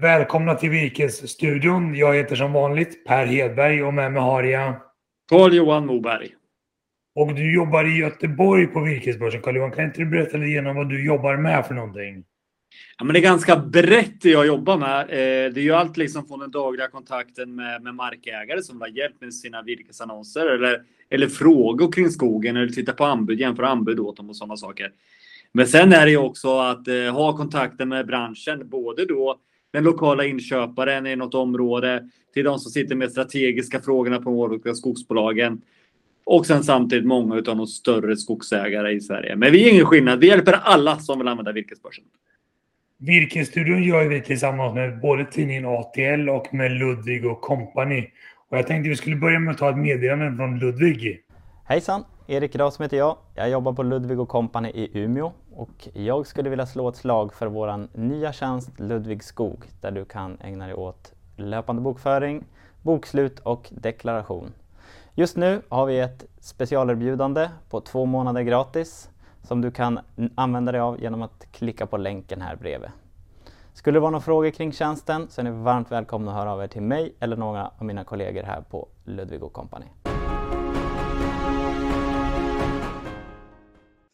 Välkomna till Virkesstudion. Jag heter som vanligt Per Hedberg och med mig har jag Carl-Johan Moberg. Och du jobbar i Göteborg på Virkesbörsen. Carl-Johan, kan inte du berätta lite igenom vad du jobbar med för någonting? Ja, men det är ganska brett det jag jobbar med. Eh, det är ju allt liksom från den dagliga kontakten med, med markägare som vill ha hjälp med sina virkesannonser eller, eller frågor kring skogen eller titta på anbud, jämföra anbud åt dem och sådana saker. Men sen är det ju också att eh, ha kontakten med branschen, både då den lokala inköparen i något område till de som sitter med strategiska frågorna på olika skogsbolagen. Och sen samtidigt många av de större skogsägare i Sverige. Men vi är ingen skillnad. Vi hjälper alla som vill använda virkesbörsen. Virkesstudion gör vi tillsammans med både tidningen ATL och med Ludvig och Company. Och jag tänkte vi skulle börja med att ta ett meddelande från Ludvig. Hejsan! Erik Rasm heter jag. Jag jobbar på Ludvig och Company i Umeå och jag skulle vilja slå ett slag för vår nya tjänst Ludvig Skog där du kan ägna dig åt löpande bokföring, bokslut och deklaration. Just nu har vi ett specialerbjudande på två månader gratis som du kan använda dig av genom att klicka på länken här bredvid. Skulle det vara några frågor kring tjänsten så är ni varmt välkomna att höra av er till mig eller några av mina kollegor här på Ludvig Company.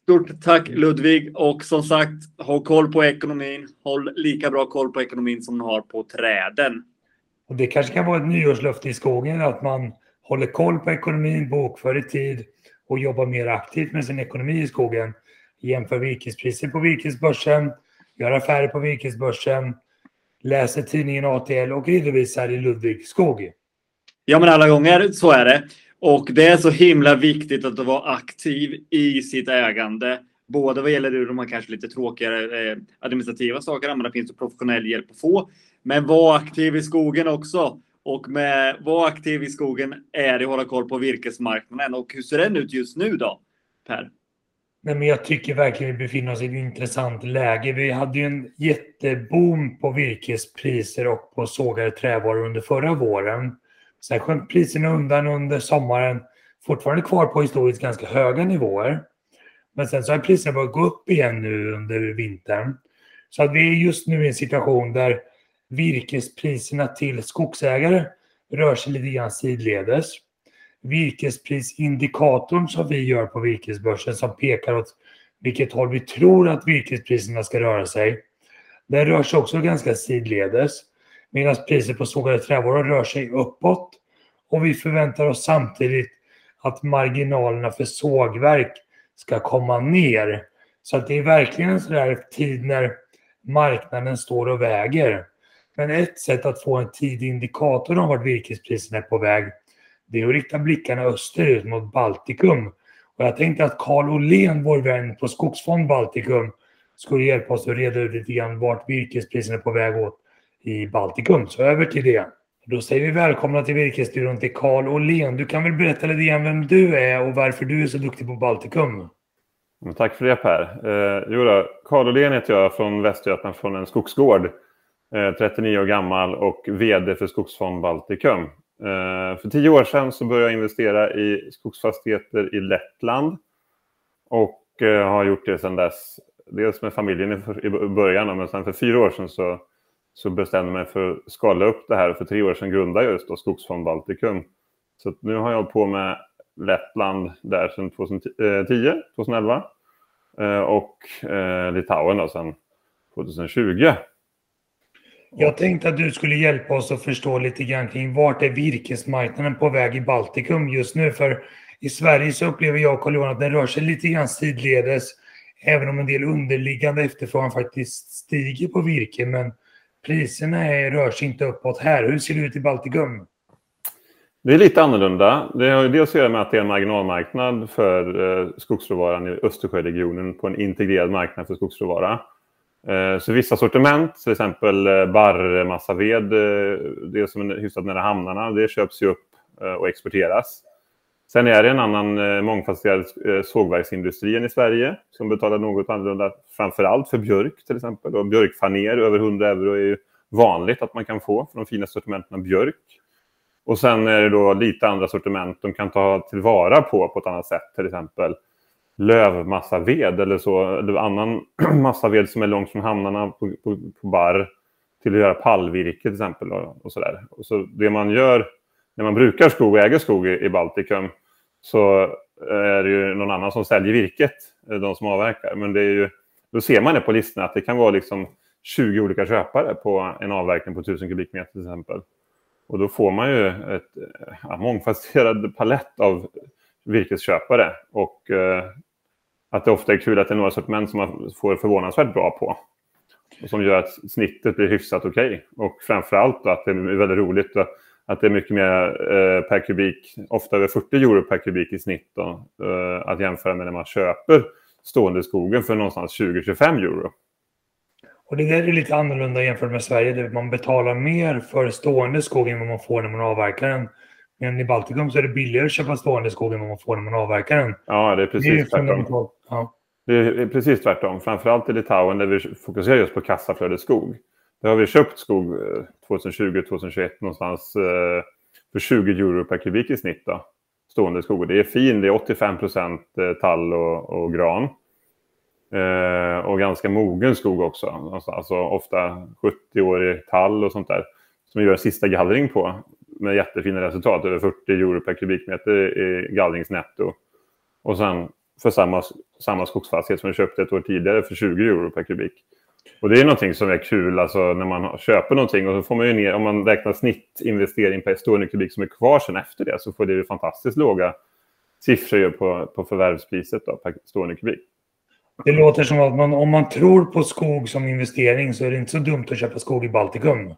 Stort tack Ludvig och som sagt, ha koll på ekonomin. Håll lika bra koll på ekonomin som ni har på träden. Och det kanske kan vara ett nyårslöfte i skogen att man håller koll på ekonomin, bokför i tid och jobbar mer aktivt med sin ekonomi i skogen. Jämför virkespriser på virkesbörsen, gör affärer på virkesbörsen, läser tidningen ATL och redovisar i Ludvig skog. Ja, men alla gånger så är det. Och det är så himla viktigt att vara aktiv i sitt ägande. Både vad gäller de här kanske lite tråkigare eh, administrativa sakerna, men det finns professionell hjälp att få. Men var aktiv i skogen också. Och med var aktiv i skogen är det att hålla koll på virkesmarknaden. Och hur ser den ut just nu då, Per? Nej, men jag tycker verkligen vi befinner oss i ett intressant läge. Vi hade ju en jätteboom på virkespriser och på sågade trävaror under förra våren. Sen sjönk priserna undan under sommaren, fortfarande kvar på historiskt ganska höga nivåer. Men sen så har priserna börjat gå upp igen nu under vintern. Så att vi är just nu i en situation där virkespriserna till skogsägare rör sig lite grann sidledes. Virkesprisindikatorn som vi gör på virkesbörsen som pekar åt vilket håll vi tror att virkespriserna ska röra sig. Den rör sig också ganska sidledes medan priset på sågade trävaror rör sig uppåt och vi förväntar oss samtidigt att marginalerna för sågverk ska komma ner. Så att det är verkligen en sån tid när marknaden står och väger. Men ett sätt att få en tidig indikator om vart virkespriserna är på väg, det är att rikta blickarna österut mot Baltikum. Och jag tänkte att Carl Olén, vår vän på Skogsfond Baltikum, skulle hjälpa oss att reda ut lite grann vart virkespriserna är på väg åt i Baltikum. Så över till det. Då säger vi välkomna till Virkesstudion till Carl Åhlén. Du kan väl berätta lite grann vem du är och varför du är så duktig på Baltikum? Mm, tack för det Per. Eh, jo då, Carl Åhlén heter jag från Västergötland från en skogsgård. Eh, 39 år gammal och VD för Skogsfond Baltikum. Eh, för tio år sedan så började jag investera i skogsfastigheter i Lettland. Och eh, har gjort det sedan dess. Dels med familjen i början men sen för fyra år sedan så så bestämde jag mig för att skala upp det här. För tre år sedan grundade jag just då Skogsfond Baltikum. Så nu har jag på med Lettland där sedan 2010, 2011 eh, eh, och eh, Litauen då sedan 2020. Jag tänkte att du skulle hjälpa oss att förstå lite grann kring vart är virkesmarknaden på väg i Baltikum just nu? För i Sverige så upplever jag och carl att den rör sig lite grann sidledes, även om en del underliggande efterfrågan faktiskt stiger på virke. Men priserna är, rör sig inte uppåt här. Hur ser det ut i Baltikum? Det är lite annorlunda. Det har dels att göra med att det är en marginalmarknad för eh, skogsråvaran i Östersjöregionen på en integrerad marknad för skogsråvara. Eh, så vissa sortiment, till exempel eh, barrmassaved, det som är hyfsat nära hamnarna, det köps ju upp och exporteras. Sen är det en annan eh, mångfacetterad eh, sågverksindustri än i Sverige som betalar något annorlunda, framför allt för björk till exempel. Och björkfaner över 100 euro är ju vanligt att man kan få för de fina sortimenten av björk. Och sen är det då lite andra sortiment de kan ta tillvara på på ett annat sätt. Till exempel lövmassaved eller så. Eller annan massaved som är långt från hamnarna på, på, på barr till att göra pallvirke till exempel. Och, och så där. Och så det man gör när man brukar skog och äger skog i, i Baltikum så eh, är det ju någon annan som säljer virket, eh, de som avverkar. Men det är ju, då ser man det på listorna att det kan vara liksom 20 olika köpare på en avverkning på 1000 kubikmeter till exempel. Och då får man ju ett eh, ja, mångfacetterad palett av virkesköpare. Och eh, att det ofta är kul att det är några sortiment som man får förvånansvärt bra på. Och som gör att snittet blir hyfsat okej. Okay. Och framförallt att det är väldigt roligt att det är mycket mer eh, per kubik, ofta över 40 euro per kubik i snitt. Då, eh, att jämföra med när man köper stående skogen för någonstans 20-25 euro. Och det är lite annorlunda jämfört med Sverige där man betalar mer för stående skog än vad man får när man avverkar den. Men i Baltikum så är det billigare att köpa stående skog än vad man får när man avverkar den. Ja, det är precis det är tvärtom. Ja. Det är precis tvärtom. Framförallt i Litauen där vi fokuserar just på kassaflödesskog. Där har vi köpt skog eh, 2020-2021 någonstans eh, för 20 euro per kubik i snitt. Då. Stående skog. Det är fin, det är 85 procent eh, tall och, och gran. Eh, och ganska mogen skog också. Alltså, alltså ofta 70-årig tall och sånt där. Som vi gör sista gallring på med jättefina resultat. Över 40 euro per kubikmeter i gallringsnetto. Och sen för samma, samma skogsfastighet som vi köpte ett år tidigare för 20 euro per kubik. Och det är någonting som är kul alltså, när man köper någonting och så får man ju ner, om man räknar snittinvestering per stående kubik som är kvar sen efter det så får det ju fantastiskt låga siffror på, på förvärvspriset då, per stående kubik. Det låter som att man, om man tror på skog som investering så är det inte så dumt att köpa skog i Baltikum.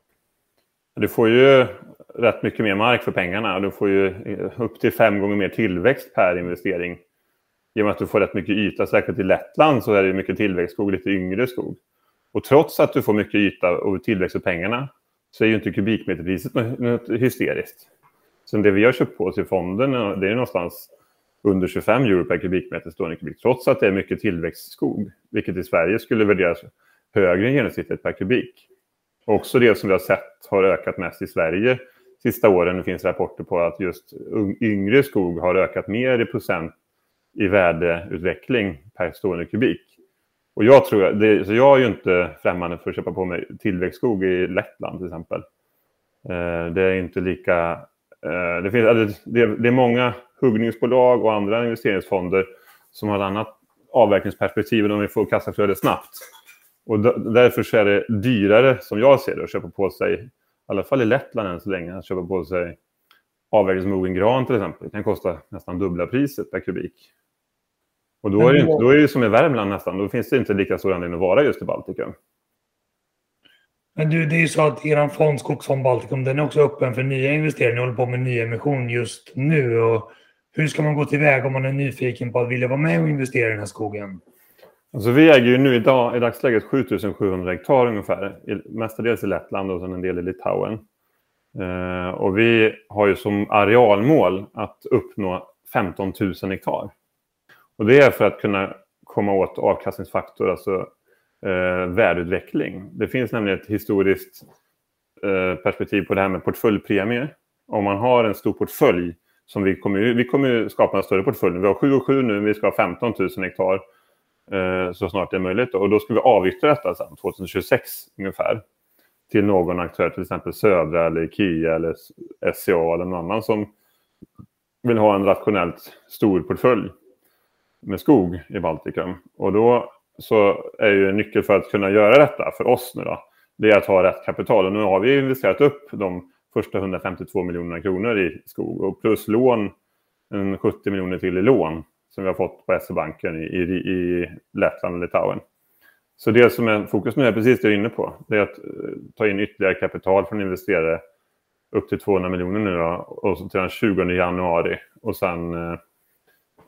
Du får ju rätt mycket mer mark för pengarna. Du får ju upp till fem gånger mer tillväxt per investering. Genom att du får rätt mycket yta, särskilt i Lettland så är det mycket tillväxtskog, lite yngre skog. Och trots att du får mycket yta och tillväxt för pengarna så är ju inte kubikmeterpriset något hysteriskt. Så det vi har köpt på oss i fonden det är någonstans under 25 euro per kubikmeter stående kubik, trots att det är mycket tillväxtskog, vilket i Sverige skulle värderas högre än genomsnittet per kubik. Också det som vi har sett har ökat mest i Sverige sista åren. Det finns rapporter på att just yngre skog har ökat mer i procent i värdeutveckling per stående kubik. Och jag tror, det, så jag är ju inte främmande för att köpa på mig tillväxtskog i Lettland till exempel. Eh, det är inte lika... Eh, det, finns, alltså, det, det är många huggningsbolag och andra investeringsfonder som har ett annat avverkningsperspektiv än om vi får kassaflöde snabbt. Och därför så är det dyrare, som jag ser det, att köpa på sig, i alla fall i Lettland än så länge, att köpa på sig avverkningsmogen gran till exempel. Det kan kosta nästan dubbla priset per kubik. Och då är, det, då är det som i Värmland nästan, då finns det inte lika stor anledning att vara just i Baltikum. Men du, det är ju så att er fond Skogsfond Baltikum, den är också öppen för nya investeringar. Ni håller på med nyemission just nu. Och hur ska man gå tillväga om man är nyfiken på att vilja vara med och investera i den här skogen? Alltså vi äger ju nu idag, i dagsläget 7700 hektar ungefär. Mestadels i Lettland och sen en del i Litauen. Eh, och vi har ju som arealmål att uppnå 15 000 hektar. Och det är för att kunna komma åt avkastningsfaktor, alltså eh, värdeutveckling. Det finns nämligen ett historiskt eh, perspektiv på det här med portföljpremier. Om man har en stor portfölj som vi kommer, vi kommer skapa en större portfölj. Vi har 7 och 7 nu, vi ska ha 15 000 hektar eh, så snart det är möjligt. Och då ska vi avyttra detta sen, 2026 ungefär till någon aktör, till exempel Södra eller Ikea eller SCA eller någon annan som vill ha en rationellt stor portfölj med skog i Baltikum. Och då så är ju en nyckel för att kunna göra detta för oss nu då, det är att ha rätt kapital. Och nu har vi investerat upp de första 152 miljonerna kronor i skog och plus lån, en 70 miljoner till i lån som vi har fått på SE-banken i, i, i Lettland och Litauen. Så det som är fokus nu är precis det jag är inne på. Det är att eh, ta in ytterligare kapital från investerare upp till 200 miljoner nu då, och till den 20 januari. Och sen eh,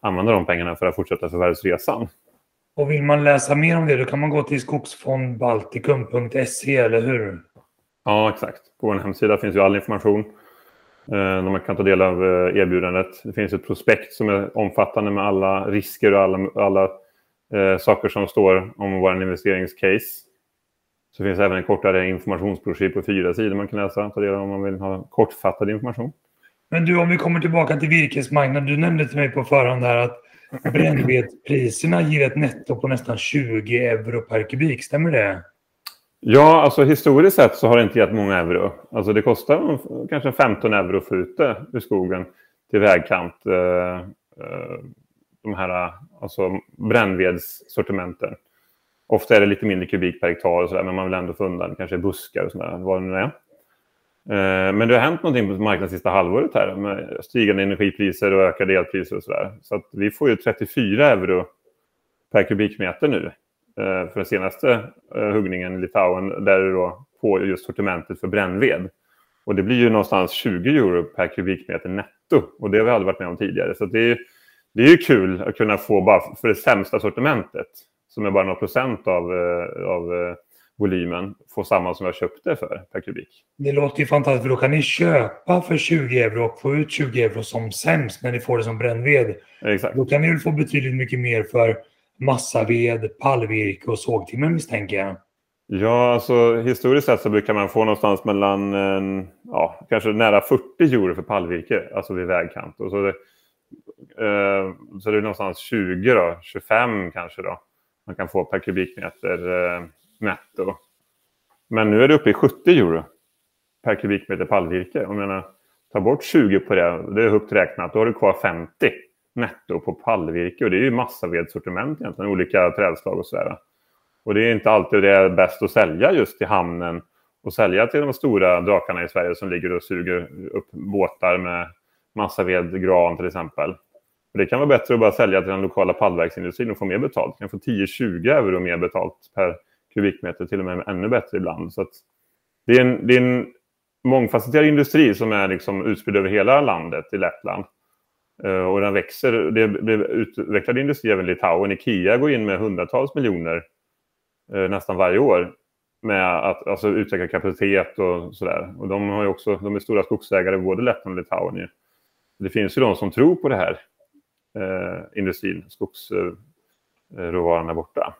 använda de pengarna för att fortsätta förvärvsresan. Och vill man läsa mer om det då kan man gå till skogsfondbaltikum.se, eller hur? Ja, exakt. På vår hemsida finns ju all information. Eh, man kan ta del av eh, erbjudandet. Det finns ett prospekt som är omfattande med alla risker och alla, alla eh, saker som står om vår investeringscase. Så finns även en kortare informationsbroschyr på fyra sidor man kan läsa ta del av om man vill ha kortfattad information. Men du, om vi kommer tillbaka till virkesmarknaden. Du nämnde till mig på förhand här att brännvedspriserna ger ett netto på nästan 20 euro per kubik. Stämmer det? Ja, alltså historiskt sett så har det inte gett många euro. Alltså det kostar kanske 15 euro att få ut det ur skogen till vägkant. Eh, eh, de här alltså brännvedssortimenten. Ofta är det lite mindre kubik per hektar och så där, men man vill ändå få undan kanske buskar och sådär, vad det nu är. Eh, men det har hänt någonting på marknaden sista halvåret här med stigande energipriser och ökade elpriser och sådär. Så att vi får ju 34 euro per kubikmeter nu eh, för den senaste eh, huggningen i Litauen där det då på just sortimentet för brännved. Och det blir ju någonstans 20 euro per kubikmeter netto och det har vi aldrig varit med om tidigare. Så det är, det är ju kul att kunna få bara för det sämsta sortimentet som är bara några procent av, av volymen få samma som jag köpte för per kubik. Det låter ju fantastiskt för då kan ni köpa för 20 euro och få ut 20 euro som sämst när ni får det som brännved. Exakt. Då kan ni väl få betydligt mycket mer för massaved, pallvirke och sågtimmer misstänker jag. Ja, alltså historiskt sett så brukar man få någonstans mellan ja, kanske nära 40 euro för pallvirke, alltså vid vägkant. Och så, det, eh, så det är någonstans 20 då, 25 kanske då man kan få per kubikmeter eh, netto. Men nu är det uppe i 70 euro per kubikmeter pallvirke. Om menar, tar bort 20 på det, det är högt räknat, då har du kvar 50 netto på pallvirke. Och det är ju massavedssortiment egentligen, olika trädslag och sådär. Och det är inte alltid det är bäst att sälja just till hamnen och sälja till de stora drakarna i Sverige som ligger och suger upp båtar med massaved, gran till exempel. Och det kan vara bättre att bara sälja till den lokala pallverksindustrin och få mer betalt. Du kan få 10-20 euro mer betalt per kubikmeter, till och med ännu bättre ibland. Så det, är en, det är en mångfacetterad industri som är liksom utspridd över hela landet i Lettland. Uh, och den växer. Det är utvecklad industri även i Litauen. Ikea går in med hundratals miljoner uh, nästan varje år med att alltså, utveckla kapacitet och sådär. Och de, har också, de är stora skogsägare både Lettland och Litauen. Ju. Det finns ju de som tror på det här eh, industrin, skogsråvaran där borta.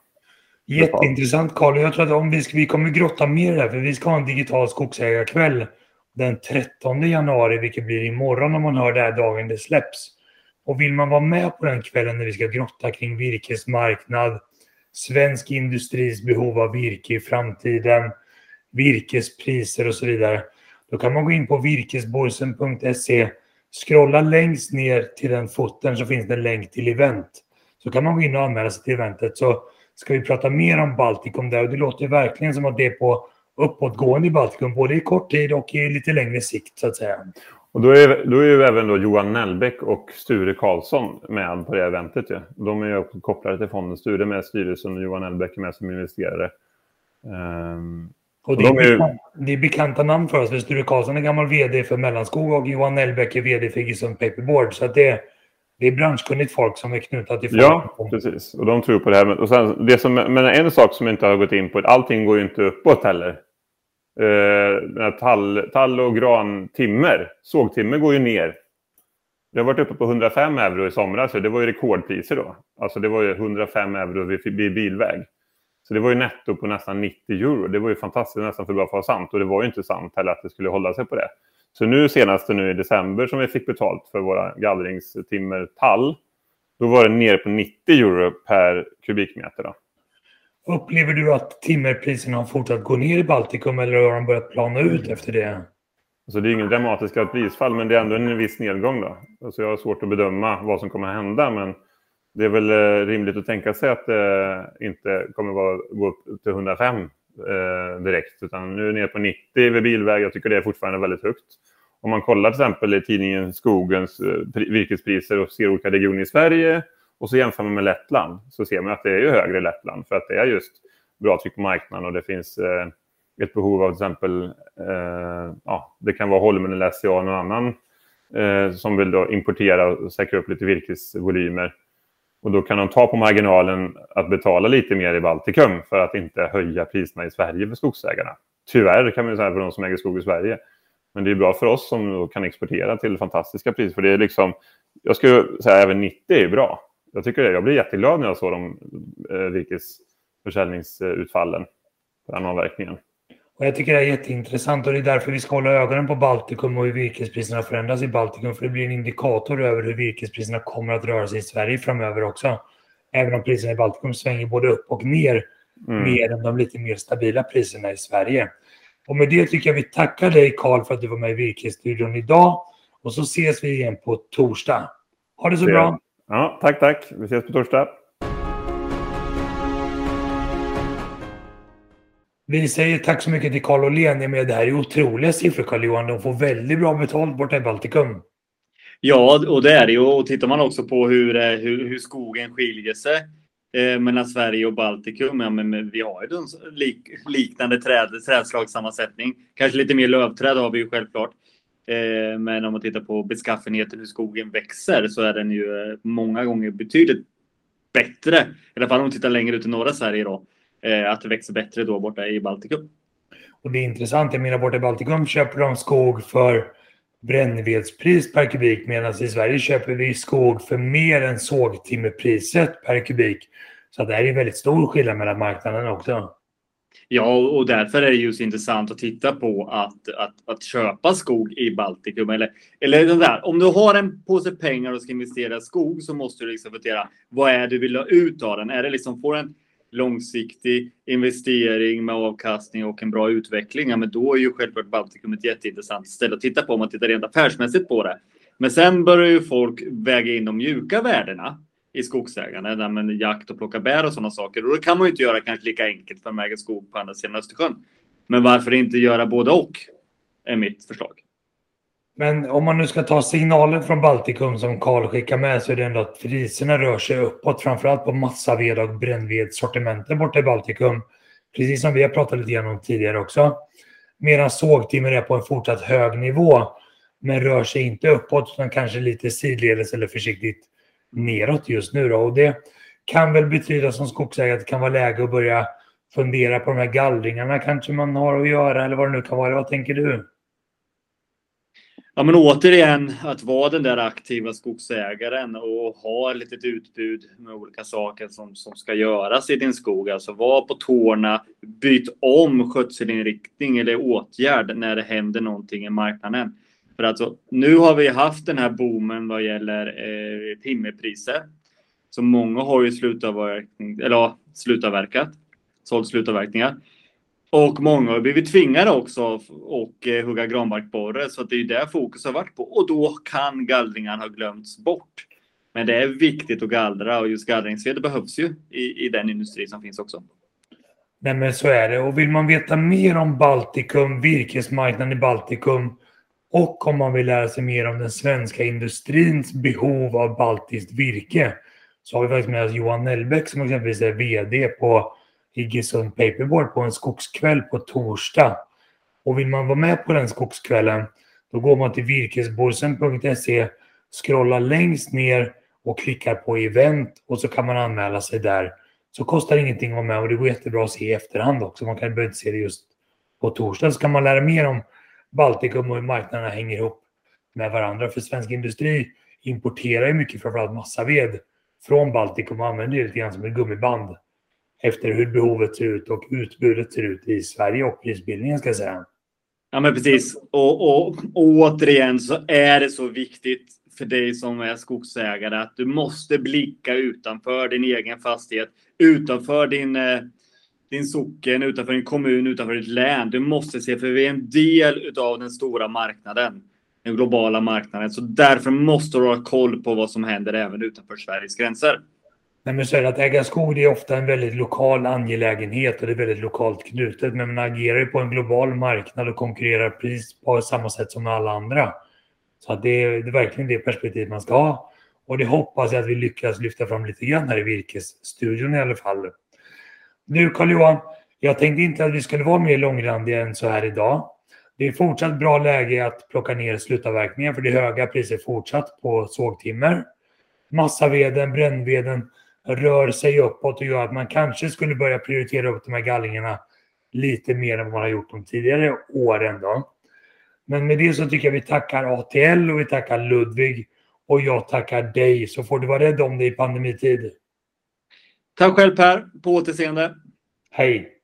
Jätteintressant Karl. Jag tror att om vi, ska, vi kommer grotta mer där, för vi ska ha en digital skogsägarkväll den 13 januari, vilket blir imorgon om man hör det här dagen det släpps. Och vill man vara med på den kvällen när vi ska grotta kring virkesmarknad, svensk industris behov av virke i framtiden, virkespriser och så vidare. Då kan man gå in på virkesborsen.se, scrolla längst ner till den foten så finns det en länk till event. Så kan man gå in och anmäla sig till eventet. Så ska vi prata mer om Baltikum där och det låter verkligen som att det är på uppåtgående i Baltikum, både i kort tid och i lite längre sikt så att säga. Och då är, då är ju även då Johan Nellbäck och Sture Karlsson med på det eventet. Ja. De är ju också kopplade till fonden. Sture med styrelsen och Johan Nellbäck är med som investerare. Um, och det, är, de är, det är bekanta namn för oss. För Sture Karlsson är gammal vd för Mellanskog och Johan Nellbäck är vd för Iggesund Paperboard. Så att det, det är branschkunnigt folk som är knutna till folk. Ja, precis. Och de tror på det här. Och sen, det som, men en sak som jag inte har gått in på, allting går ju inte uppåt heller. Eh, tall, tall och grantimmer, sågtimmer går ju ner. Det har varit uppe på 105 euro i somras, så det var ju rekordpriser då. Alltså det var ju 105 euro vid, bilväg. Så det var ju netto på nästan 90 euro. Det var ju fantastiskt nästan för bra för att vara sant. Och det var ju inte sant heller att det skulle hålla sig på det. Så nu senast nu i december som vi fick betalt för våra gallringstimmer tall, då var det ner på 90 euro per kubikmeter. Då. Upplever du att timmerpriserna har fortsatt gå ner i Baltikum eller har de börjat plana ut efter det? Alltså det är ingen dramatiska prisfall, men det är ändå en viss nedgång. Då. Alltså jag har svårt att bedöma vad som kommer att hända, men det är väl eh, rimligt att tänka sig att det inte kommer att gå upp till 105 eh, direkt, utan nu är det nere på 90 vid bilväg. Jag tycker det är fortfarande väldigt högt. Om man kollar till exempel i tidningen Skogens eh, virkespriser och ser olika regioner i Sverige och så jämför man med Lettland så ser man att det är ju högre i Lettland för att det är just bra tryck på marknaden och det finns eh, ett behov av till exempel, eh, ja, det kan vara Holmen eller SCA och någon annan eh, som vill då importera och säkra upp lite virkesvolymer. Och då kan de ta på marginalen att betala lite mer i Baltikum för att inte höja priserna i Sverige för skogsägarna. Tyvärr kan man säga för de som äger skog i Sverige. Men det är bra för oss som kan exportera till fantastiska priser. För det är liksom, jag skulle säga även 90 är bra. Jag tycker det. Jag blir jätteglad när jag såg de eh, virkesförsäljningsutfallen för den avverkningen. Och jag tycker det är jätteintressant och det är därför vi ska hålla ögonen på Baltikum och hur virkespriserna förändras i Baltikum. För det blir en indikator över hur virkespriserna kommer att röra sig i Sverige framöver också. Även om priserna i Baltikum svänger både upp och ner mm. mer än de lite mer stabila priserna i Sverige. Och med det tycker jag vi tackar dig Karl för att du var med i Virkesstudion idag. Och så ses vi igen på torsdag. Ha det så bra! Ja, tack, tack. Vi ses på torsdag. Vi säger tack så mycket till Carl Åhlén. det här är otroliga siffror, Carl-Johan. De får väldigt bra betalt borta i Baltikum. Ja, och det är det ju. Och tittar man också på hur, eh, hur, hur skogen skiljer sig eh, mellan Sverige och Baltikum. Ja, men vi har ju en lik, liknande träd, trädslagssammansättning. Kanske lite mer lövträd har vi ju självklart. Eh, men om man tittar på beskaffenheten hur skogen växer så är den ju eh, många gånger betydligt bättre. I alla fall om man tittar längre ut i norra Sverige då. Eh, att det växer bättre då borta i Baltikum. Och det är intressant, jag menar borta i Baltikum köper de skog för brännvedspris per kubik medan i Sverige köper vi skog för mer än sågtimmerpriset per kubik. Så det här är väldigt stor skillnad mellan marknaderna också. Ja, och därför är det just intressant att titta på att, att, att köpa skog i Baltikum. Eller, eller det där, om du har en påse pengar och ska investera i skog så måste du liksom fundera, vad är det du vill ha ut av den? Är det liksom, får en långsiktig investering med avkastning och en bra utveckling, ja, men då är ju självklart Baltikum ett jätteintressant ställe att titta på om man tittar rent affärsmässigt på det. Men sen börjar ju folk väga in de mjuka värdena i skogsägarna, där med jakt och plocka bär och sådana saker. Och det kan man ju inte göra kanske lika enkelt för man äger skog på andra sidan Östersjön. Men varför inte göra både och? Är mitt förslag. Men om man nu ska ta signalen från Baltikum som Karl skickar med så är det ändå att priserna rör sig uppåt, framförallt på massaved och brännvedssortimenten borta i Baltikum. Precis som vi har pratat lite grann om tidigare också. Medan sågtimmer är på en fortsatt hög nivå, men rör sig inte uppåt utan kanske lite sidledes eller försiktigt neråt just nu. Då. Och det kan väl betyda som skogsägare att det kan vara läge att börja fundera på de här gallringarna kanske man har att göra eller vad det nu kan vara. Vad tänker du? Ja, men återigen att vara den där aktiva skogsägaren och ha ett litet utbud med olika saker som, som ska göras i din skog. Alltså var på tårna, byt om skötselinriktning eller åtgärd när det händer någonting i marknaden. För alltså, nu har vi haft den här boomen vad gäller eh, timmerpriser. Så många har ju slutavverkning, eller ja, slutavverkat, sålt slutavverkningar. Och många har blivit tvingade också och eh, hugga granbarkborre. Så det är där fokus har varit på. Och då kan gallringarna ha glömts bort. Men det är viktigt att gallra och just gallringsved behövs ju i, i den industri som finns också. Nej men så är det. Och vill man veta mer om Baltikum, virkesmarknaden i Baltikum och om man vill lära sig mer om den svenska industrins behov av baltiskt virke så har vi faktiskt med oss Johan Nellbäck som exempelvis är VD på Iggesund Paperboard på en skogskväll på torsdag. Och vill man vara med på den skogskvällen då går man till virkesborsen.se, scrollar längst ner och klickar på event och så kan man anmäla sig där. Så kostar ingenting att vara med och det går jättebra att se i efterhand också. Man kan behöva inte se det just på torsdag. Så kan man lära mer om Baltikum och hur marknaderna hänger ihop med varandra. För svensk industri importerar ju mycket, framförallt massaved, från Baltikum och använder det lite grann som ett gummiband efter hur behovet ser ut och utbudet ser ut i Sverige och prisbildningen ska jag säga. Ja men precis. Och, och, och återigen så är det så viktigt för dig som är skogsägare att du måste blicka utanför din egen fastighet, utanför din, eh, din socken, utanför din kommun, utanför ditt län. Du måste se, för vi är en del av den stora marknaden, den globala marknaden. Så därför måste du ha koll på vad som händer även utanför Sveriges gränser. Nej, men så är det att äga skog det är ofta en väldigt lokal angelägenhet och det är väldigt lokalt knutet. Men man agerar ju på en global marknad och konkurrerar pris på samma sätt som alla andra. Så att det, är, det är verkligen det perspektiv man ska ha. Och det hoppas jag att vi lyckas lyfta fram lite grann här i Virkesstudion i alla fall. Nu Carl-Johan, jag tänkte inte att vi skulle vara mer långrandiga än så här idag. Det är fortsatt bra läge att plocka ner slutavverkningen för det är höga priser fortsatt på sågtimmer. Massaveden, brännveden rör sig uppåt och gör att man kanske skulle börja prioritera upp de här gallringarna lite mer än vad man har gjort de tidigare åren. Då. Men med det så tycker jag vi tackar ATL och vi tackar Ludvig och jag tackar dig. Så får du vara rädd om dig i pandemitid. Tack själv Per. På återseende. Hej.